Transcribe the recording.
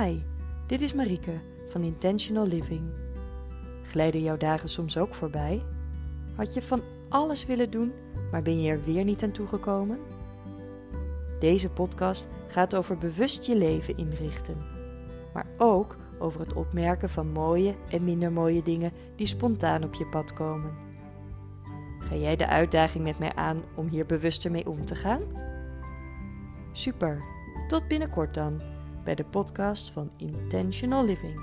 Hi, dit is Marieke van Intentional Living. Glijden jouw dagen soms ook voorbij? Had je van alles willen doen, maar ben je er weer niet aan toegekomen? Deze podcast gaat over bewust je leven inrichten, maar ook over het opmerken van mooie en minder mooie dingen die spontaan op je pad komen. Ga jij de uitdaging met mij aan om hier bewuster mee om te gaan? Super, tot binnenkort dan bij de podcast van Intentional Living.